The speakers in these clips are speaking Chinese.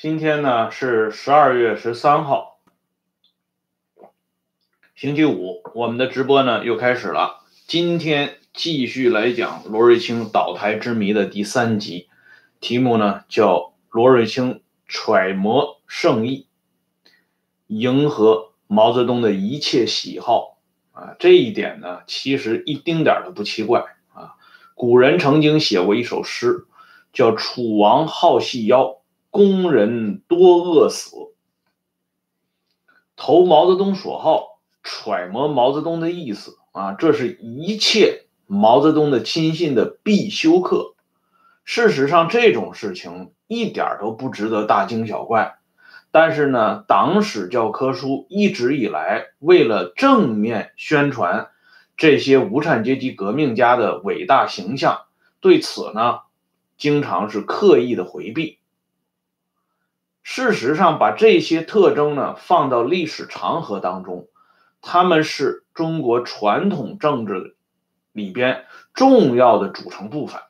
今天呢是十二月十三号，星期五，我们的直播呢又开始了。今天继续来讲罗瑞卿倒台之谜的第三集，题目呢叫罗瑞卿揣摩圣意，迎合毛泽东的一切喜好啊。这一点呢，其实一丁点都不奇怪啊。古人曾经写过一首诗，叫“楚王好细腰”。工人多饿死，投毛泽东所好，揣摩毛泽东的意思啊，这是一切毛泽东的亲信的必修课。事实上，这种事情一点都不值得大惊小怪。但是呢，党史教科书一直以来为了正面宣传这些无产阶级革命家的伟大形象，对此呢，经常是刻意的回避。事实上，把这些特征呢放到历史长河当中，他们是中国传统政治里边重要的组成部分。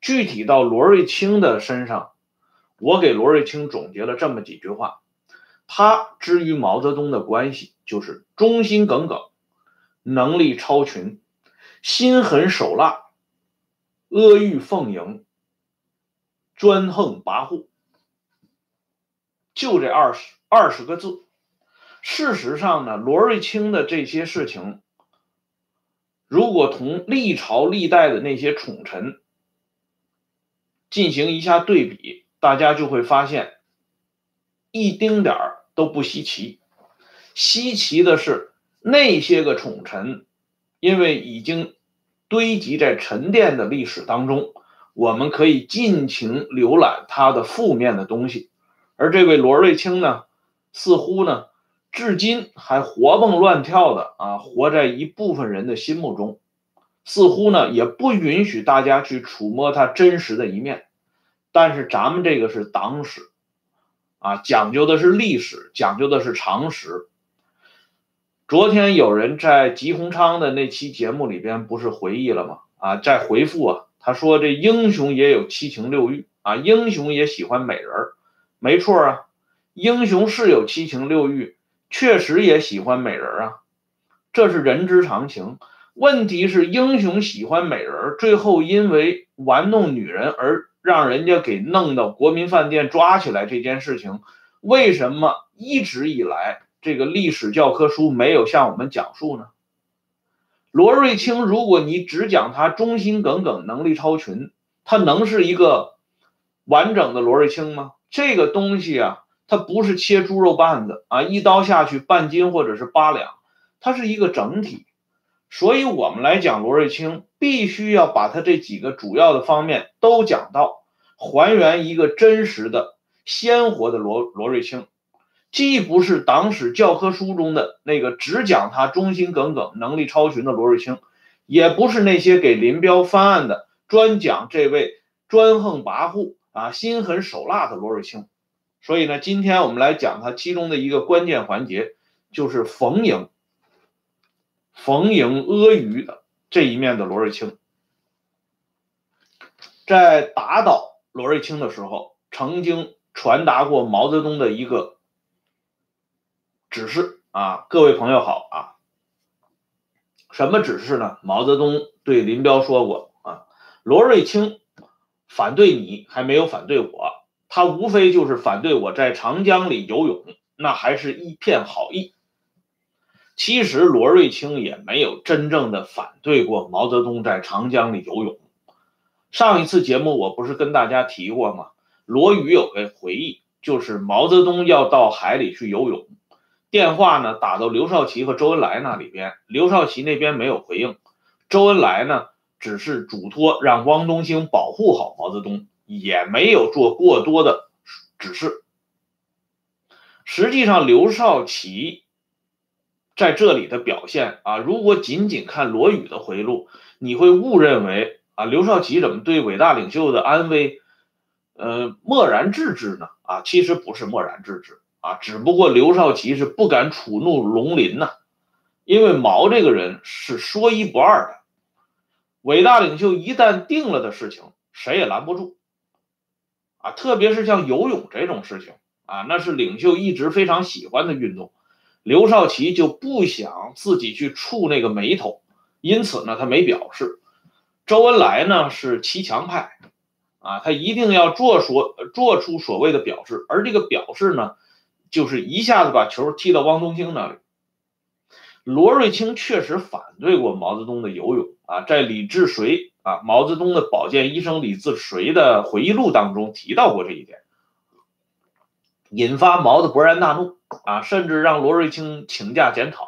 具体到罗瑞卿的身上，我给罗瑞卿总结了这么几句话：他之于毛泽东的关系，就是忠心耿耿、能力超群、心狠手辣、阿谀奉迎、专横跋扈。就这二十二十个字。事实上呢，罗瑞卿的这些事情，如果同历朝历代的那些宠臣进行一下对比，大家就会发现，一丁点儿都不稀奇。稀奇的是，那些个宠臣，因为已经堆积在沉淀的历史当中，我们可以尽情浏览他的负面的东西。而这位罗瑞卿呢，似乎呢，至今还活蹦乱跳的啊，活在一部分人的心目中，似乎呢，也不允许大家去触摸他真实的一面。但是咱们这个是党史，啊，讲究的是历史，讲究的是常识。昨天有人在吉鸿昌的那期节目里边不是回忆了吗？啊，在回复啊，他说这英雄也有七情六欲啊，英雄也喜欢美人儿。没错啊，英雄是有七情六欲，确实也喜欢美人啊，这是人之常情。问题是，英雄喜欢美人，最后因为玩弄女人而让人家给弄到国民饭店抓起来这件事情，为什么一直以来这个历史教科书没有向我们讲述呢？罗瑞卿，如果你只讲他忠心耿耿、能力超群，他能是一个完整的罗瑞卿吗？这个东西啊，它不是切猪肉瓣子啊，一刀下去半斤或者是八两，它是一个整体。所以，我们来讲罗瑞卿，必须要把他这几个主要的方面都讲到，还原一个真实的、鲜活的罗罗瑞卿，既不是党史教科书中的那个只讲他忠心耿耿、能力超群的罗瑞卿，也不是那些给林彪翻案的专讲这位专横跋扈。啊，心狠手辣的罗瑞卿，所以呢，今天我们来讲他其中的一个关键环节，就是逢迎、逢迎阿谀的这一面的罗瑞卿，在打倒罗瑞卿的时候，曾经传达过毛泽东的一个指示啊，各位朋友好啊，什么指示呢？毛泽东对林彪说过啊，罗瑞卿。反对你还没有反对我，他无非就是反对我在长江里游泳，那还是一片好意。其实罗瑞卿也没有真正的反对过毛泽东在长江里游泳。上一次节目我不是跟大家提过吗？罗宇有个回忆，就是毛泽东要到海里去游泳，电话呢打到刘少奇和周恩来那里边，刘少奇那边没有回应，周恩来呢？只是嘱托让汪东兴保护好毛泽东，也没有做过多的指示。实际上，刘少奇在这里的表现啊，如果仅仅看罗宇的回路，你会误认为啊，刘少奇怎么对伟大领袖的安危，呃，漠然置之呢？啊，其实不是漠然置之啊，只不过刘少奇是不敢触怒龙鳞呐，因为毛这个人是说一不二的。伟大领袖一旦定了的事情，谁也拦不住。啊，特别是像游泳这种事情啊，那是领袖一直非常喜欢的运动。刘少奇就不想自己去触那个眉头，因此呢，他没表示。周恩来呢是骑墙派，啊，他一定要做所做出所谓的表示，而这个表示呢，就是一下子把球踢到汪东兴那里。罗瑞卿确实反对过毛泽东的游泳啊，在李志绥啊，毛泽东的保健医生李志绥的回忆录当中提到过这一点，引发毛的勃然大怒。啊，甚至让罗瑞卿请假检讨，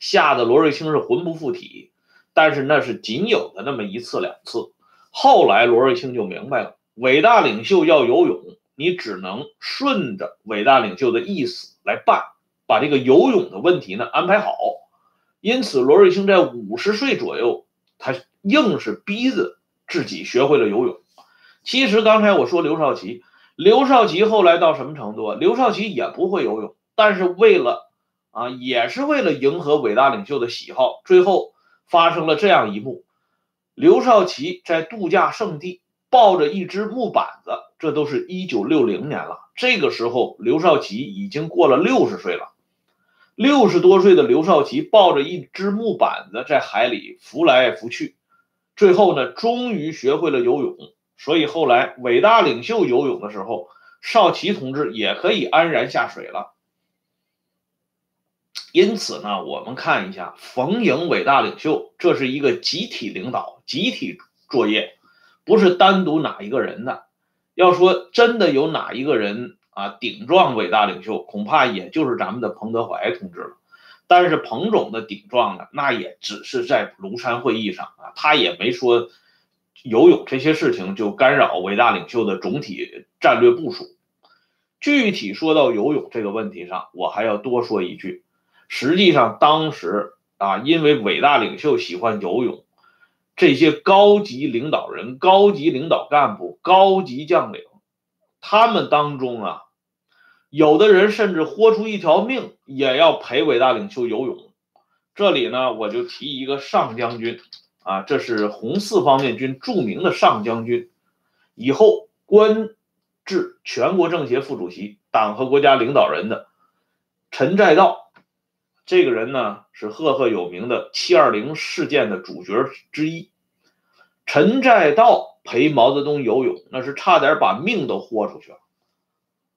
吓得罗瑞卿是魂不附体。但是那是仅有的那么一次两次。后来罗瑞卿就明白了，伟大领袖要游泳，你只能顺着伟大领袖的意思来办，把这个游泳的问题呢安排好。因此，罗瑞卿在五十岁左右，他硬是逼着自己学会了游泳。其实刚才我说刘少奇，刘少奇后来到什么程度啊？刘少奇也不会游泳。但是为了啊，也是为了迎合伟大领袖的喜好，最后发生了这样一幕：刘少奇在度假胜地抱着一只木板子，这都是一九六零年了。这个时候，刘少奇已经过了六十岁了。六十多岁的刘少奇抱着一只木板子在海里浮来浮去，最后呢，终于学会了游泳。所以后来伟大领袖游泳的时候，少奇同志也可以安然下水了。因此呢，我们看一下逢迎伟大领袖，这是一个集体领导、集体作业，不是单独哪一个人的。要说真的有哪一个人啊顶撞伟大领袖，恐怕也就是咱们的彭德怀同志了。但是彭总的顶撞呢，那也只是在庐山会议上啊，他也没说游泳这些事情就干扰伟大领袖的总体战略部署。具体说到游泳这个问题上，我还要多说一句。实际上，当时啊，因为伟大领袖喜欢游泳，这些高级领导人、高级领导干部、高级将领，他们当中啊，有的人甚至豁出一条命也要陪伟大领袖游泳。这里呢，我就提一个上将军啊，这是红四方面军著名的上将军，以后官至全国政协副主席、党和国家领导人的陈寨道。这个人呢是赫赫有名的七二零事件的主角之一，陈寨道陪毛泽东游泳，那是差点把命都豁出去了。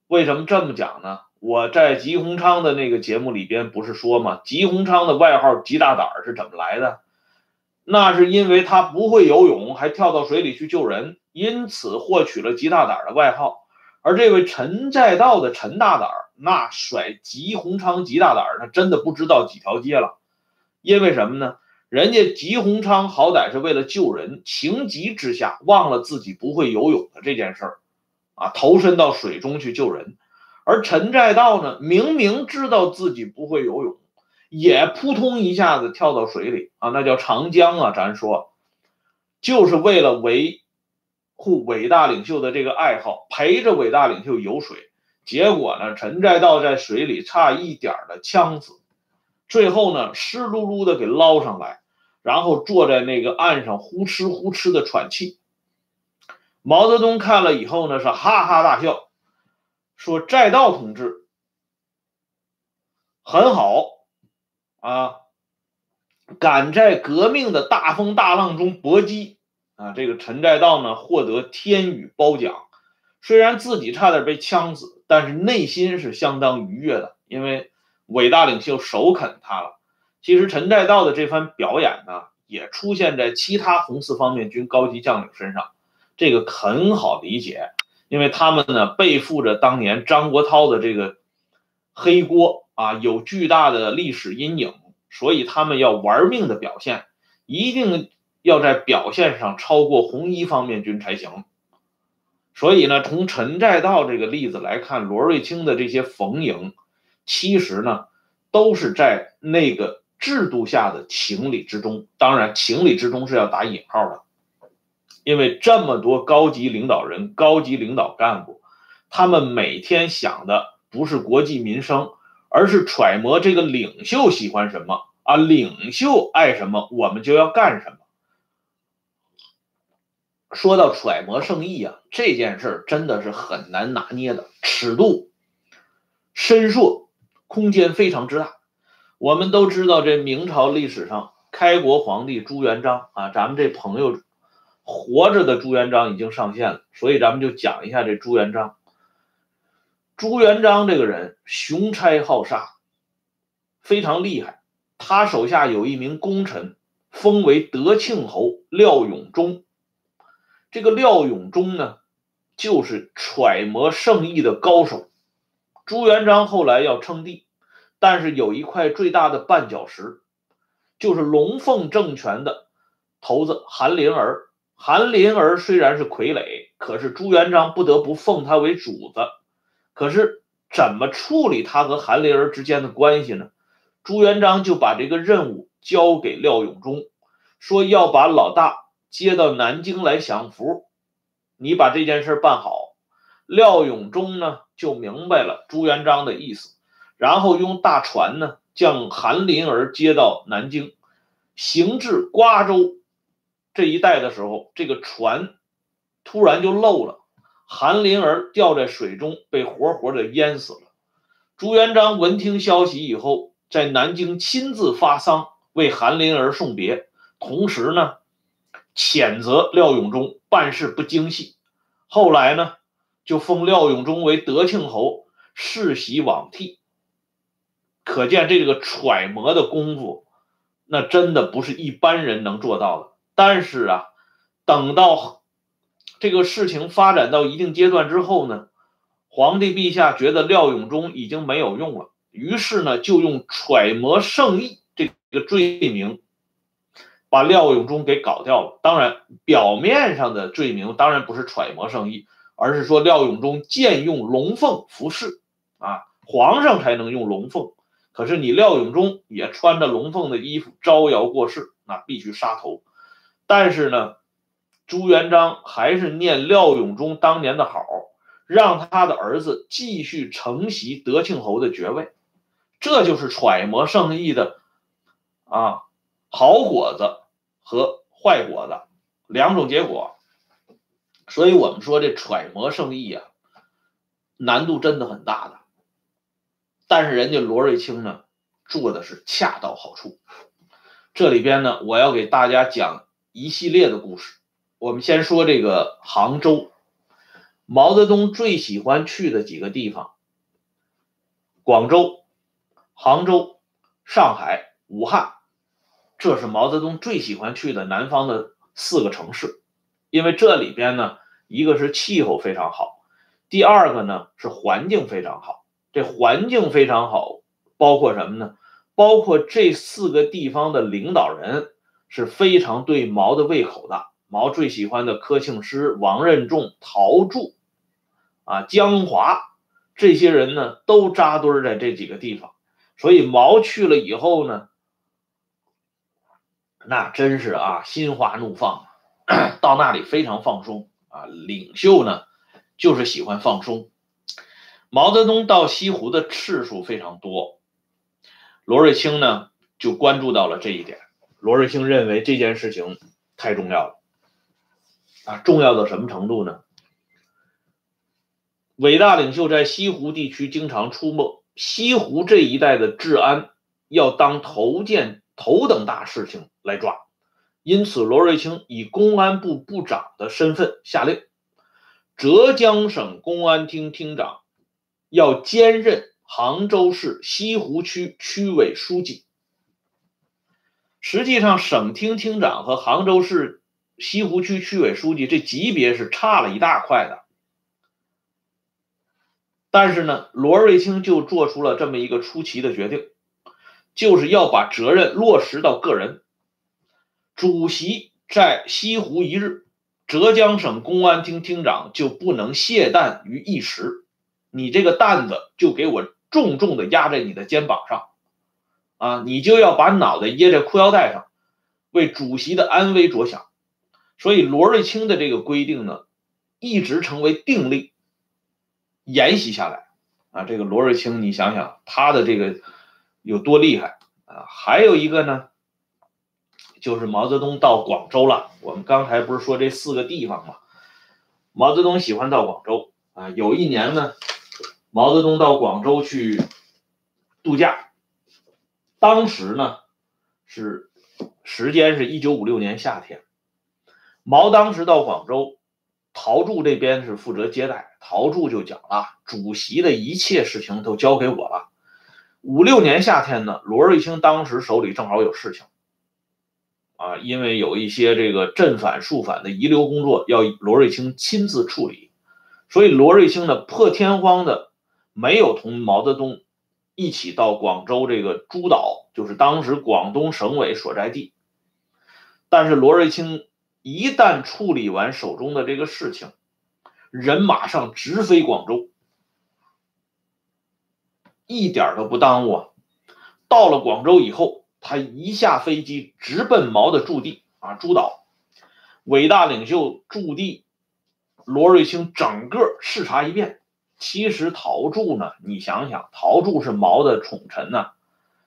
为什么这么讲呢？我在吉鸿昌的那个节目里边不是说吗？吉鸿昌的外号“吉大胆”是怎么来的？那是因为他不会游泳，还跳到水里去救人，因此获取了“吉大胆”的外号。而这位陈寨道的陈大胆。那甩吉鸿昌吉大胆，他真的不知道几条街了。因为什么呢？人家吉鸿昌好歹是为了救人，情急之下忘了自己不会游泳的这件事儿，啊，投身到水中去救人。而陈寨道呢，明明知道自己不会游泳，也扑通一下子跳到水里啊，那叫长江啊，咱说，就是为了维护伟大领袖的这个爱好，陪着伟大领袖游水。结果呢，陈寨道在水里差一点的呛死，最后呢，湿漉漉的给捞上来，然后坐在那个岸上呼哧呼哧的喘气。毛泽东看了以后呢，是哈哈大笑，说：“寨道同志很好啊，敢在革命的大风大浪中搏击啊！”这个陈寨道呢，获得天宇褒奖，虽然自己差点被呛死。但是内心是相当愉悦的，因为伟大领袖首肯他了。其实陈寨道的这番表演呢，也出现在其他红四方面军高级将领身上，这个很好理解，因为他们呢背负着当年张国焘的这个黑锅啊，有巨大的历史阴影，所以他们要玩命的表现，一定要在表现上超过红一方面军才行。所以呢，从陈寨道这个例子来看，罗瑞卿的这些逢迎，其实呢，都是在那个制度下的情理之中。当然，情理之中是要打引号的，因为这么多高级领导人、高级领导干部，他们每天想的不是国计民生，而是揣摩这个领袖喜欢什么啊，领袖爱什么，我们就要干什么。说到揣摩圣意啊，这件事真的是很难拿捏的，尺度深硕，空间非常之大。我们都知道，这明朝历史上开国皇帝朱元璋啊，咱们这朋友活着的朱元璋已经上线了，所以咱们就讲一下这朱元璋。朱元璋这个人雄差好杀，非常厉害。他手下有一名功臣，封为德庆侯廖永忠。这个廖永忠呢，就是揣摩圣意的高手。朱元璋后来要称帝，但是有一块最大的绊脚石，就是龙凤政权的头子韩林儿。韩林儿虽然是傀儡，可是朱元璋不得不奉他为主子。可是怎么处理他和韩林儿之间的关系呢？朱元璋就把这个任务交给廖永忠，说要把老大。接到南京来享福，你把这件事办好。廖永忠呢就明白了朱元璋的意思，然后用大船呢将韩林儿接到南京，行至瓜州这一带的时候，这个船突然就漏了，韩林儿掉在水中，被活活的淹死了。朱元璋闻听消息以后，在南京亲自发丧，为韩林儿送别，同时呢。谴责廖永忠办事不精细，后来呢，就封廖永忠为德庆侯，世袭罔替。可见这个揣摩的功夫，那真的不是一般人能做到的。但是啊，等到这个事情发展到一定阶段之后呢，皇帝陛下觉得廖永忠已经没有用了，于是呢，就用揣摩圣意这个罪名。把廖永忠给搞掉了。当然，表面上的罪名当然不是揣摩圣意，而是说廖永忠僭用龙凤服饰啊，皇上才能用龙凤。可是你廖永忠也穿着龙凤的衣服招摇过市，那必须杀头。但是呢，朱元璋还是念廖永忠当年的好，让他的儿子继续承袭德庆侯的爵位。这就是揣摩圣意的啊。好果子和坏果子两种结果，所以我们说这揣摩圣意啊，难度真的很大的。但是人家罗瑞卿呢，做的是恰到好处。这里边呢，我要给大家讲一系列的故事。我们先说这个杭州，毛泽东最喜欢去的几个地方：广州、杭州、上海、武汉。这是毛泽东最喜欢去的南方的四个城市，因为这里边呢，一个是气候非常好，第二个呢是环境非常好。这环境非常好，包括什么呢？包括这四个地方的领导人是非常对毛的胃口的。毛最喜欢的柯庆施、王任重、陶铸，啊，江华这些人呢，都扎堆在这几个地方。所以毛去了以后呢。那真是啊，心花怒放，到那里非常放松啊。领袖呢，就是喜欢放松。毛泽东到西湖的次数非常多，罗瑞卿呢就关注到了这一点。罗瑞卿认为这件事情太重要了啊，重要到什么程度呢？伟大领袖在西湖地区经常出没，西湖这一带的治安要当头件。头等大事情来抓，因此罗瑞卿以公安部部长的身份下令，浙江省公安厅厅长要兼任杭州市西湖区区委书记。实际上，省厅厅长和杭州市西湖区区委书记这级别是差了一大块的，但是呢，罗瑞卿就做出了这么一个出奇的决定。就是要把责任落实到个人。主席在西湖一日，浙江省公安厅厅长就不能懈怠于一时。你这个担子就给我重重的压在你的肩膀上，啊，你就要把脑袋掖在裤腰带上，为主席的安危着想。所以罗瑞卿的这个规定呢，一直成为定例，沿袭下来。啊，这个罗瑞卿，你想想他的这个。有多厉害啊！还有一个呢，就是毛泽东到广州了。我们刚才不是说这四个地方吗？毛泽东喜欢到广州啊。有一年呢，毛泽东到广州去度假，当时呢是时间是一九五六年夏天。毛当时到广州，陶铸这边是负责接待，陶铸就讲了，主席的一切事情都交给我了。五六年夏天呢，罗瑞卿当时手里正好有事情。啊，因为有一些这个镇反肃反的遗留工作要罗瑞卿亲自处理，所以罗瑞卿呢破天荒的没有同毛泽东一起到广州这个诸岛，就是当时广东省委所在地。但是罗瑞卿一旦处理完手中的这个事情，人马上直飞广州，一点都不耽误啊。到了广州以后。他一下飞机直奔毛的驻地啊，诸岛，伟大领袖驻地，罗瑞卿整个视察一遍。其实陶铸呢，你想想，陶铸是毛的宠臣呢，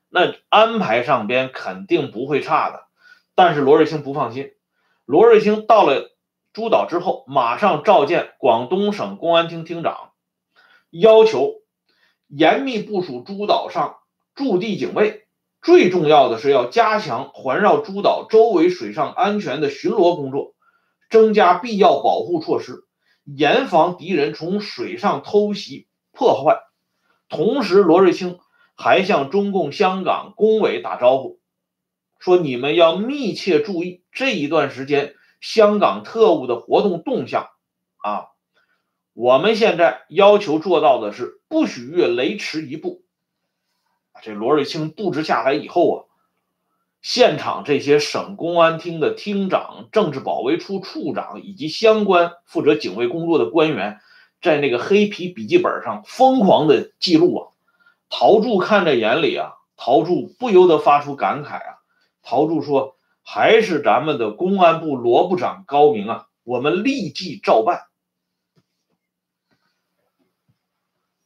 那安排上边肯定不会差的。但是罗瑞卿不放心，罗瑞卿到了诸岛之后，马上召见广东省公安厅厅长，要求严密部署诸岛上驻地警卫。最重要的是要加强环绕诸岛周围水上安全的巡逻工作，增加必要保护措施，严防敌人从水上偷袭破坏。同时，罗瑞卿还向中共香港工委打招呼，说：“你们要密切注意这一段时间香港特务的活动动向。啊，我们现在要求做到的是，不许越雷池一步。”这罗瑞卿布置下来以后啊，现场这些省公安厅的厅长、政治保卫处处长以及相关负责警卫工作的官员，在那个黑皮笔记本上疯狂的记录啊。陶铸看在眼里啊，陶铸不由得发出感慨啊。陶铸说：“还是咱们的公安部罗部长高明啊，我们立即照办。”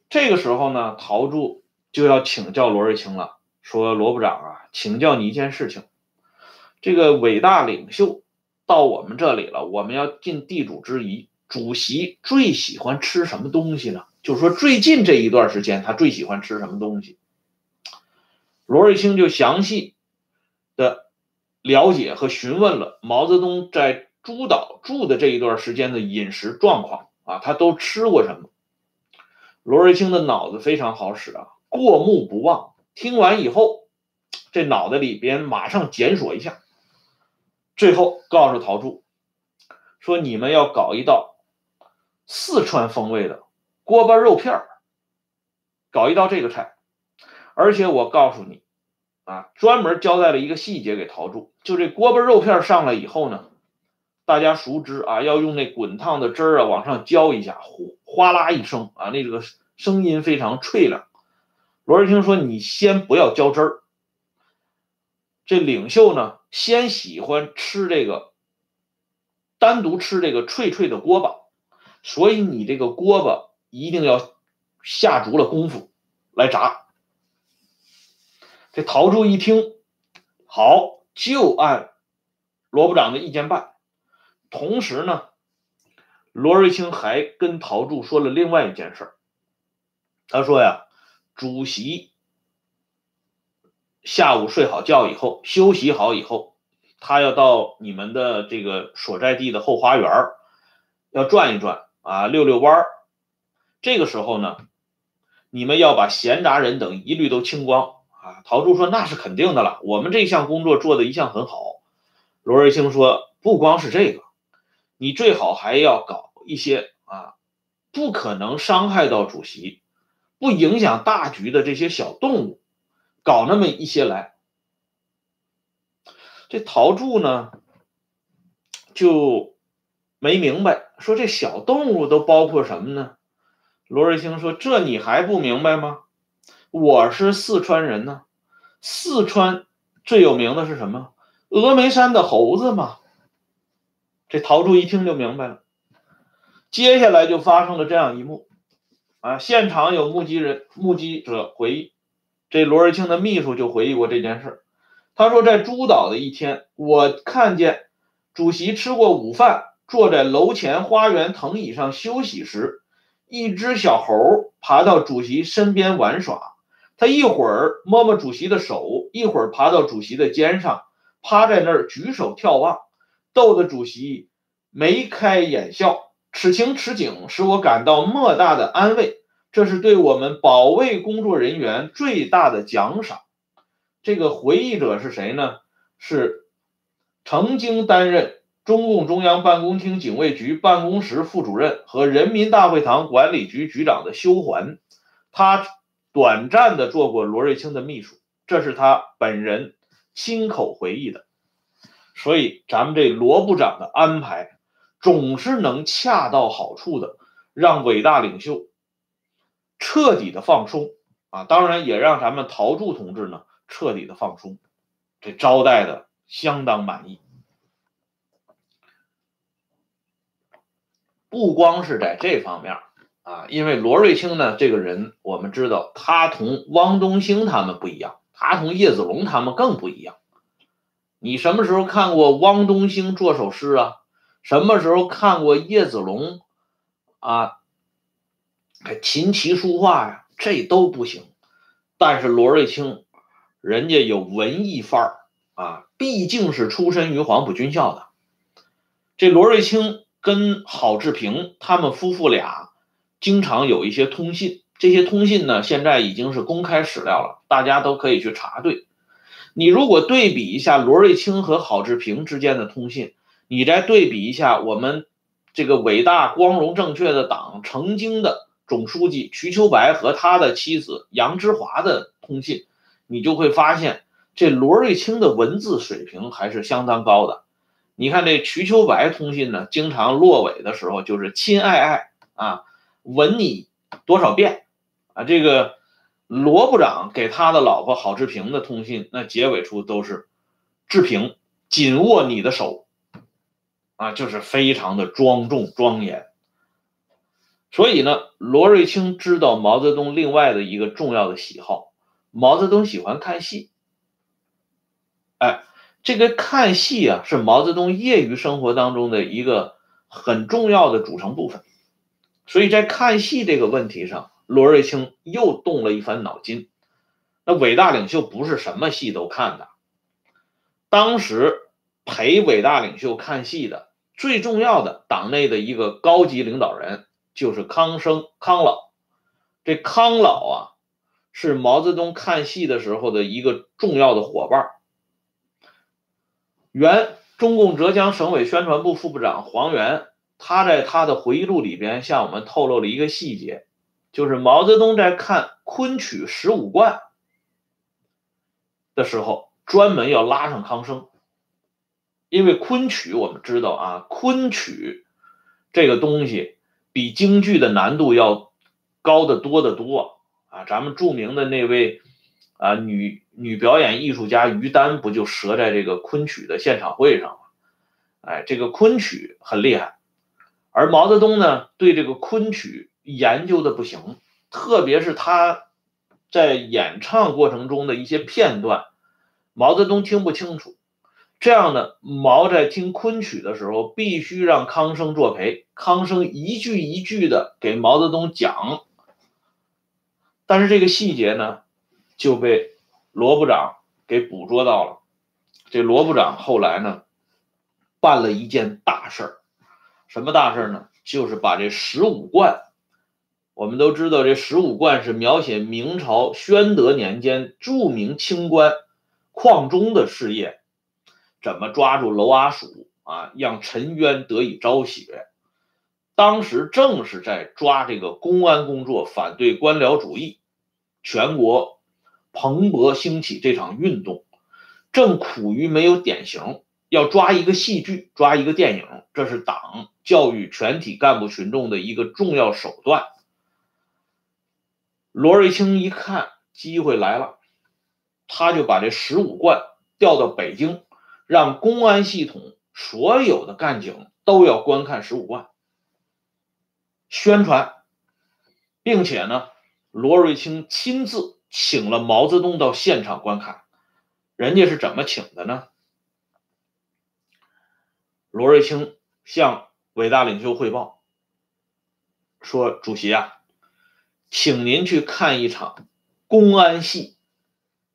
这个时候呢，陶铸。就要请教罗瑞卿了，说罗部长啊，请教你一件事情，这个伟大领袖到我们这里了，我们要尽地主之谊。主席最喜欢吃什么东西呢？就是说最近这一段时间他最喜欢吃什么东西。罗瑞卿就详细的了解和询问了毛泽东在诸岛住的这一段时间的饮食状况啊，他都吃过什么？罗瑞卿的脑子非常好使啊。过目不忘，听完以后，这脑袋里边马上检索一下，最后告诉陶铸说：“你们要搞一道四川风味的锅巴肉片，搞一道这个菜。而且我告诉你，啊，专门交代了一个细节给陶铸，就这锅巴肉片上来以后呢，大家熟知啊，要用那滚烫的汁儿啊往上浇一下，呼哗啦一声啊，那个声音非常脆亮。”罗瑞卿说：“你先不要浇汁儿。这领袖呢，先喜欢吃这个，单独吃这个脆脆的锅巴，所以你这个锅巴一定要下足了功夫来炸。”这陶铸一听，好，就按罗部长的意见办。同时呢，罗瑞卿还跟陶铸说了另外一件事他说呀。主席下午睡好觉以后，休息好以后，他要到你们的这个所在地的后花园要转一转啊，溜溜弯。这个时候呢，你们要把闲杂人等一律都清光啊。陶铸说：“那是肯定的了，我们这项工作做的一向很好。”罗瑞卿说：“不光是这个，你最好还要搞一些啊，不可能伤害到主席。”不影响大局的这些小动物，搞那么一些来，这陶铸呢就没明白，说这小动物都包括什么呢？罗瑞卿说：“这你还不明白吗？我是四川人呢，四川最有名的是什么？峨眉山的猴子嘛。”这陶铸一听就明白了，接下来就发生了这样一幕。啊！现场有目击人、目击者回忆，这罗瑞卿的秘书就回忆过这件事他说，在诸岛的一天，我看见主席吃过午饭，坐在楼前花园藤椅上休息时，一只小猴爬到主席身边玩耍。他一会儿摸摸主席的手，一会儿爬到主席的肩上，趴在那儿举手眺望，逗得主席眉开眼笑。此情此景使我感到莫大的安慰，这是对我们保卫工作人员最大的奖赏。这个回忆者是谁呢？是曾经担任中共中央办公厅警卫局办公室副主任和人民大会堂管理局局长的修环，他。短暂的做过罗瑞卿的秘书，这是他本人亲口回忆的。所以，咱们这罗部长的安排总是能恰到好处的让伟大领袖彻底的放松啊！当然，也让咱们陶铸同志呢彻底的放松，这招待的相当满意。不光是在这方面。啊，因为罗瑞卿呢，这个人我们知道，他同汪东兴他们不一样，他同叶子龙他们更不一样。你什么时候看过汪东兴做首诗啊？什么时候看过叶子龙啊？琴棋书画呀，这都不行。但是罗瑞卿，人家有文艺范儿啊，毕竟是出身于黄埔军校的。这罗瑞卿跟郝志平他们夫妇俩。经常有一些通信，这些通信呢，现在已经是公开史料了，大家都可以去查对。你如果对比一下罗瑞卿和郝志平之间的通信，你再对比一下我们这个伟大、光荣、正确的党曾经的总书记瞿秋白和他的妻子杨之华的通信，你就会发现这罗瑞卿的文字水平还是相当高的。你看这瞿秋白通信呢，经常落尾的时候就是“亲爱爱”啊。吻你多少遍啊？这个罗部长给他的老婆郝志平的通信，那结尾处都是“志平，紧握你的手”，啊，就是非常的庄重庄严。所以呢，罗瑞卿知道毛泽东另外的一个重要的喜好，毛泽东喜欢看戏。哎，这个看戏啊，是毛泽东业余生活当中的一个很重要的组成部分。所以在看戏这个问题上，罗瑞卿又动了一番脑筋。那伟大领袖不是什么戏都看的，当时陪伟大领袖看戏的最重要的党内的一个高级领导人就是康生康老。这康老啊，是毛泽东看戏的时候的一个重要的伙伴。原中共浙江省委宣传部副部长黄源。他在他的回忆录里边向我们透露了一个细节，就是毛泽东在看昆曲十五贯的时候，专门要拉上康生，因为昆曲我们知道啊，昆曲这个东西比京剧的难度要高得多得多啊。咱们著名的那位啊女女表演艺术家于丹不就折在这个昆曲的现场会上吗？哎，这个昆曲很厉害。而毛泽东呢，对这个昆曲研究的不行，特别是他在演唱过程中的一些片段，毛泽东听不清楚。这样呢，毛在听昆曲的时候，必须让康生作陪，康生一句一句的给毛泽东讲。但是这个细节呢，就被罗部长给捕捉到了。这罗部长后来呢，办了一件大事儿。什么大事呢？就是把这十五贯，我们都知道，这十五贯是描写明朝宣德年间著名清官邝中的事业，怎么抓住娄阿鼠啊，让陈渊得以昭雪。当时正是在抓这个公安工作，反对官僚主义，全国蓬勃兴起这场运动，正苦于没有典型。要抓一个戏剧，抓一个电影，这是党教育全体干部群众的一个重要手段。罗瑞卿一看机会来了，他就把这十五贯调到北京，让公安系统所有的干警都要观看十五万，宣传，并且呢，罗瑞卿亲自请了毛泽东到现场观看。人家是怎么请的呢？罗瑞卿向伟大领袖汇报说：“主席啊，请您去看一场公安戏，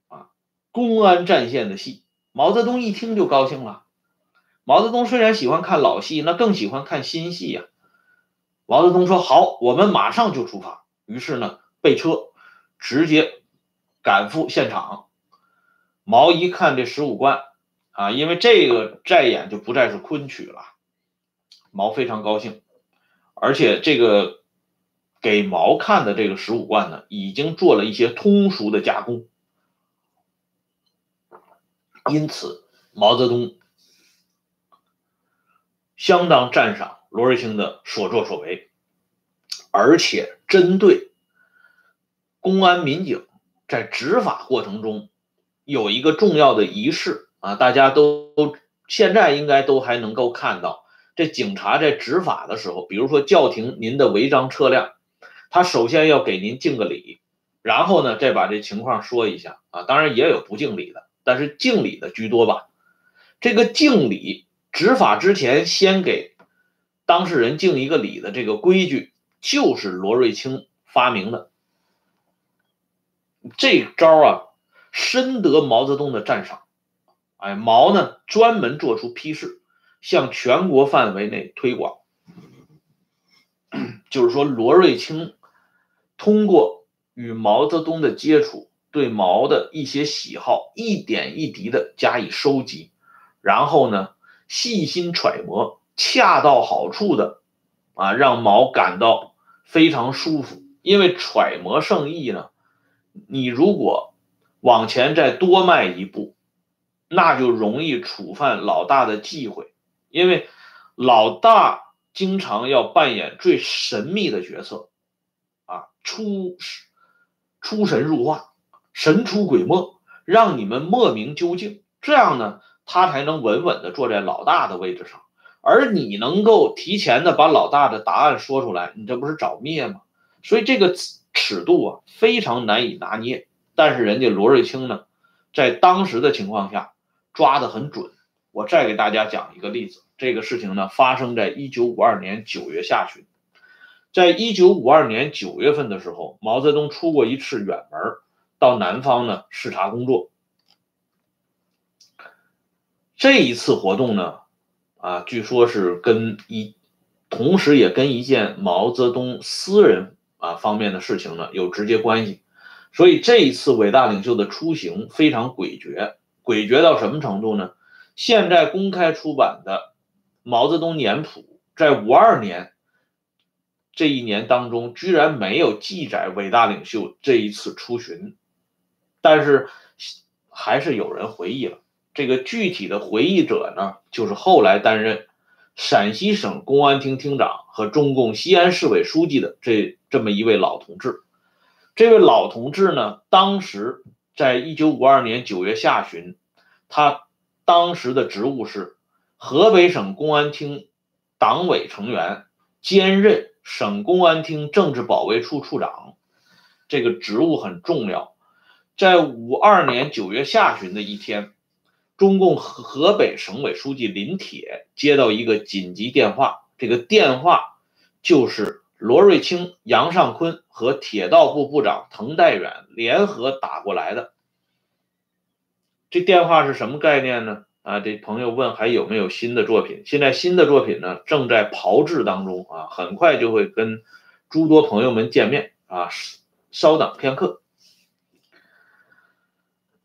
啊，公安战线的戏。”毛泽东一听就高兴了。毛泽东虽然喜欢看老戏，那更喜欢看新戏呀。毛泽东说：“好，我们马上就出发。”于是呢，备车，直接赶赴现场。毛一看这十五贯。啊，因为这个再演就不再是昆曲了，毛非常高兴，而且这个给毛看的这个十五贯呢，已经做了一些通俗的加工，因此毛泽东相当赞赏罗瑞卿的所作所为，而且针对公安民警在执法过程中有一个重要的仪式。啊，大家都现在应该都还能够看到，这警察在执法的时候，比如说叫停您的违章车辆，他首先要给您敬个礼，然后呢再把这情况说一下啊。当然也有不敬礼的，但是敬礼的居多吧。这个敬礼，执法之前先给当事人敬一个礼的这个规矩，就是罗瑞卿发明的。这招啊，深得毛泽东的赞赏。哎，毛呢专门做出批示，向全国范围内推广。就是说，罗瑞卿通过与毛泽东的接触，对毛的一些喜好一点一滴的加以收集，然后呢细心揣摩，恰到好处的啊，让毛感到非常舒服。因为揣摩圣意呢，你如果往前再多迈一步。那就容易触犯老大的忌讳，因为老大经常要扮演最神秘的角色，啊，出出神入化，神出鬼没，让你们莫名究竟。这样呢，他才能稳稳的坐在老大的位置上。而你能够提前的把老大的答案说出来，你这不是找灭吗？所以这个尺度啊，非常难以拿捏。但是人家罗瑞卿呢，在当时的情况下。抓得很准。我再给大家讲一个例子，这个事情呢发生在一九五二年九月下旬。在一九五二年九月份的时候，毛泽东出过一次远门，到南方呢视察工作。这一次活动呢，啊，据说是跟一，同时也跟一件毛泽东私人啊方面的事情呢有直接关系。所以这一次伟大领袖的出行非常诡谲。诡谲到什么程度呢？现在公开出版的《毛泽东年谱》在五二年这一年当中，居然没有记载伟大领袖这一次出巡，但是还是有人回忆了。这个具体的回忆者呢，就是后来担任陕西省公安厅厅长和中共西安市委书记的这这么一位老同志。这位老同志呢，当时。在一九五二年九月下旬，他当时的职务是河北省公安厅党委成员，兼任省公安厅政治保卫处处长。这个职务很重要。在五二年九月下旬的一天，中共河北省委书记林铁接到一个紧急电话，这个电话就是。罗瑞卿、杨尚昆和铁道部部长滕代远联合打过来的。这电话是什么概念呢？啊，这朋友问还有没有新的作品？现在新的作品呢，正在炮制当中啊，很快就会跟诸多朋友们见面啊，稍等片刻。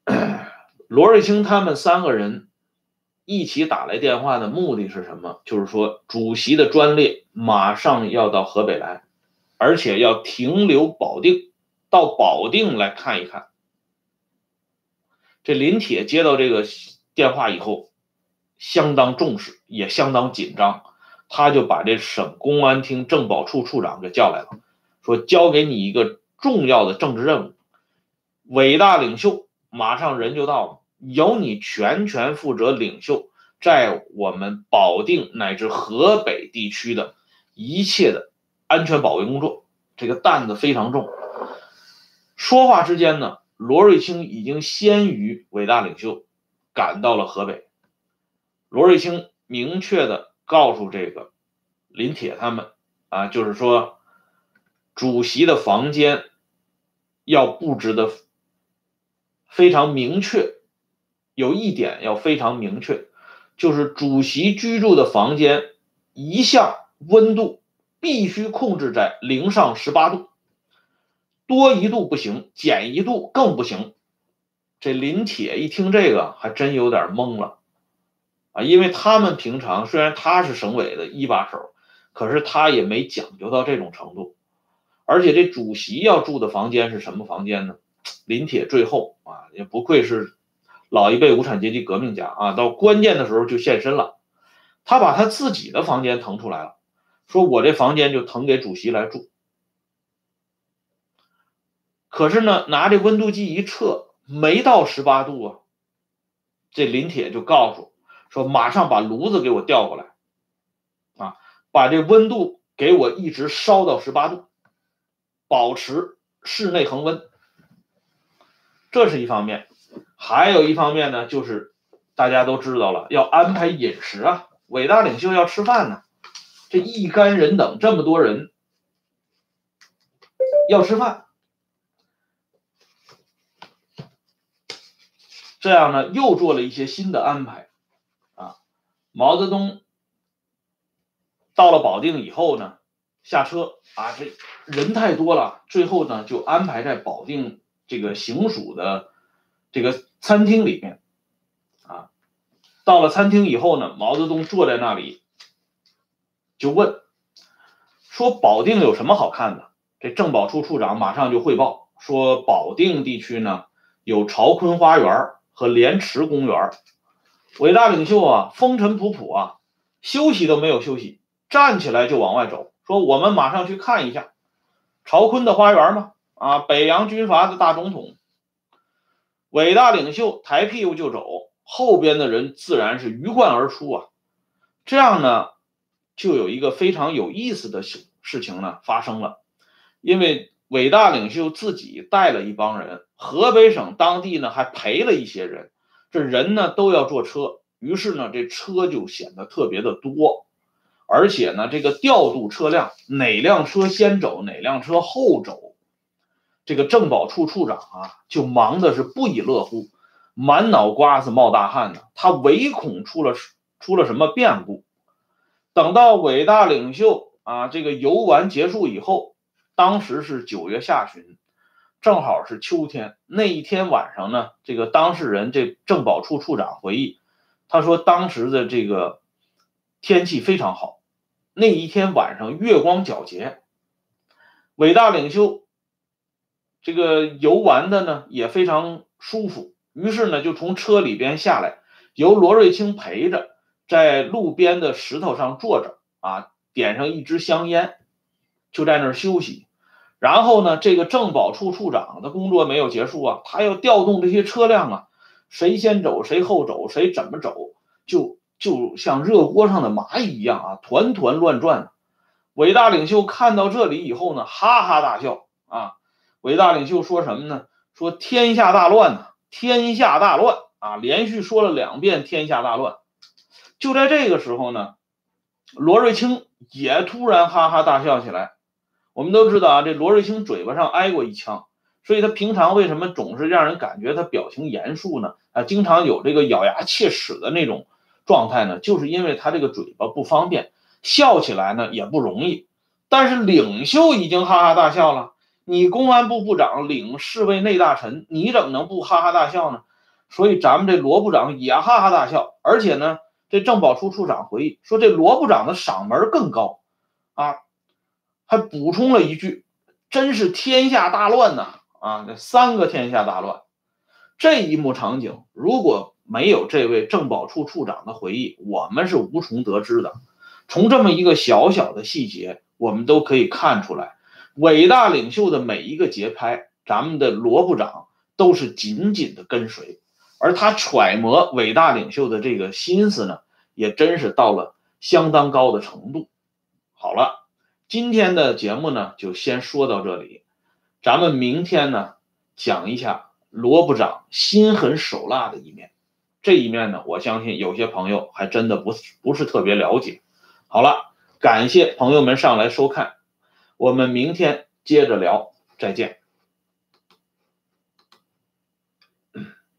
罗瑞卿他们三个人。一起打来电话的目的是什么？就是说，主席的专列马上要到河北来，而且要停留保定，到保定来看一看。这林铁接到这个电话以后，相当重视，也相当紧张，他就把这省公安厅政保处处长给叫来了，说：“交给你一个重要的政治任务，伟大领袖马上人就到了。”由你全权负责领袖在我们保定乃至河北地区的一切的安全保卫工作，这个担子非常重。说话之间呢，罗瑞卿已经先于伟大领袖赶到了河北。罗瑞卿明确的告诉这个林铁他们啊，就是说主席的房间要布置的非常明确，有一点要非常明确，就是主席居住的房间一向温度必须控制在零上十八度。多一度不行，减一度更不行。这林铁一听这个，还真有点懵了啊！因为他们平常虽然他是省委的一把手，可是他也没讲究到这种程度。而且这主席要住的房间是什么房间呢？林铁最后啊，也不愧是老一辈无产阶级革命家啊，到关键的时候就现身了。他把他自己的房间腾出来了，说我这房间就腾给主席来住。可是呢，拿这温度计一测，没到十八度啊。这林铁就告诉说，马上把炉子给我调过来，啊，把这温度给我一直烧到十八度，保持室内恒温。这是一方面，还有一方面呢，就是大家都知道了，要安排饮食啊，伟大领袖要吃饭呢，这一干人等这么多人要吃饭。这样呢，又做了一些新的安排，啊，毛泽东到了保定以后呢，下车啊，这人太多了，最后呢就安排在保定这个行署的这个餐厅里面，啊，到了餐厅以后呢，毛泽东坐在那里，就问，说保定有什么好看的？这政保处处长马上就汇报说，保定地区呢有朝坤花园。和莲池公园，伟大领袖啊，风尘仆仆啊，休息都没有休息，站起来就往外走，说我们马上去看一下朝坤的花园吗。啊，北洋军阀的大总统，伟大领袖抬屁股就走，后边的人自然是鱼贯而出啊。这样呢，就有一个非常有意思的事事情呢发生了，因为。伟大领袖自己带了一帮人，河北省当地呢还陪了一些人，这人呢都要坐车，于是呢这车就显得特别的多，而且呢这个调度车辆，哪辆车先走，哪辆车后走，这个政保处处长啊就忙的是不亦乐乎，满脑瓜子冒大汗呢，他唯恐出了出了什么变故。等到伟大领袖啊这个游玩结束以后。当时是九月下旬，正好是秋天。那一天晚上呢，这个当事人这政保处处长回忆，他说当时的这个天气非常好，那一天晚上月光皎洁，伟大领袖这个游玩的呢也非常舒服，于是呢就从车里边下来，由罗瑞卿陪着，在路边的石头上坐着啊，点上一支香烟，就在那儿休息。然后呢，这个政保处处长的工作没有结束啊，他要调动这些车辆啊，谁先走谁后走，谁怎么走，就就像热锅上的蚂蚁一样啊，团团乱转。伟大领袖看到这里以后呢，哈哈大笑啊。伟大领袖说什么呢？说天下大乱呐，天下大乱啊，连续说了两遍天下大乱。就在这个时候呢，罗瑞卿也突然哈哈大笑起来。我们都知道啊，这罗瑞卿嘴巴上挨过一枪，所以他平常为什么总是让人感觉他表情严肃呢？啊，经常有这个咬牙切齿的那种状态呢？就是因为他这个嘴巴不方便，笑起来呢也不容易。但是领袖已经哈哈大笑了，你公安部部长领侍卫内大臣，你怎么能不哈哈大笑呢？所以咱们这罗部长也哈哈大笑，而且呢，这政保处处长回忆说，这罗部长的嗓门更高啊。还补充了一句：“真是天下大乱呐！啊，这三个天下大乱，这一幕场景，如果没有这位政保处处长的回忆，我们是无从得知的。从这么一个小小的细节，我们都可以看出来，伟大领袖的每一个节拍，咱们的罗部长都是紧紧的跟随，而他揣摩伟大领袖的这个心思呢，也真是到了相当高的程度。好了。”今天的节目呢，就先说到这里。咱们明天呢，讲一下罗部长心狠手辣的一面。这一面呢，我相信有些朋友还真的不是不是特别了解。好了，感谢朋友们上来收看，我们明天接着聊，再见。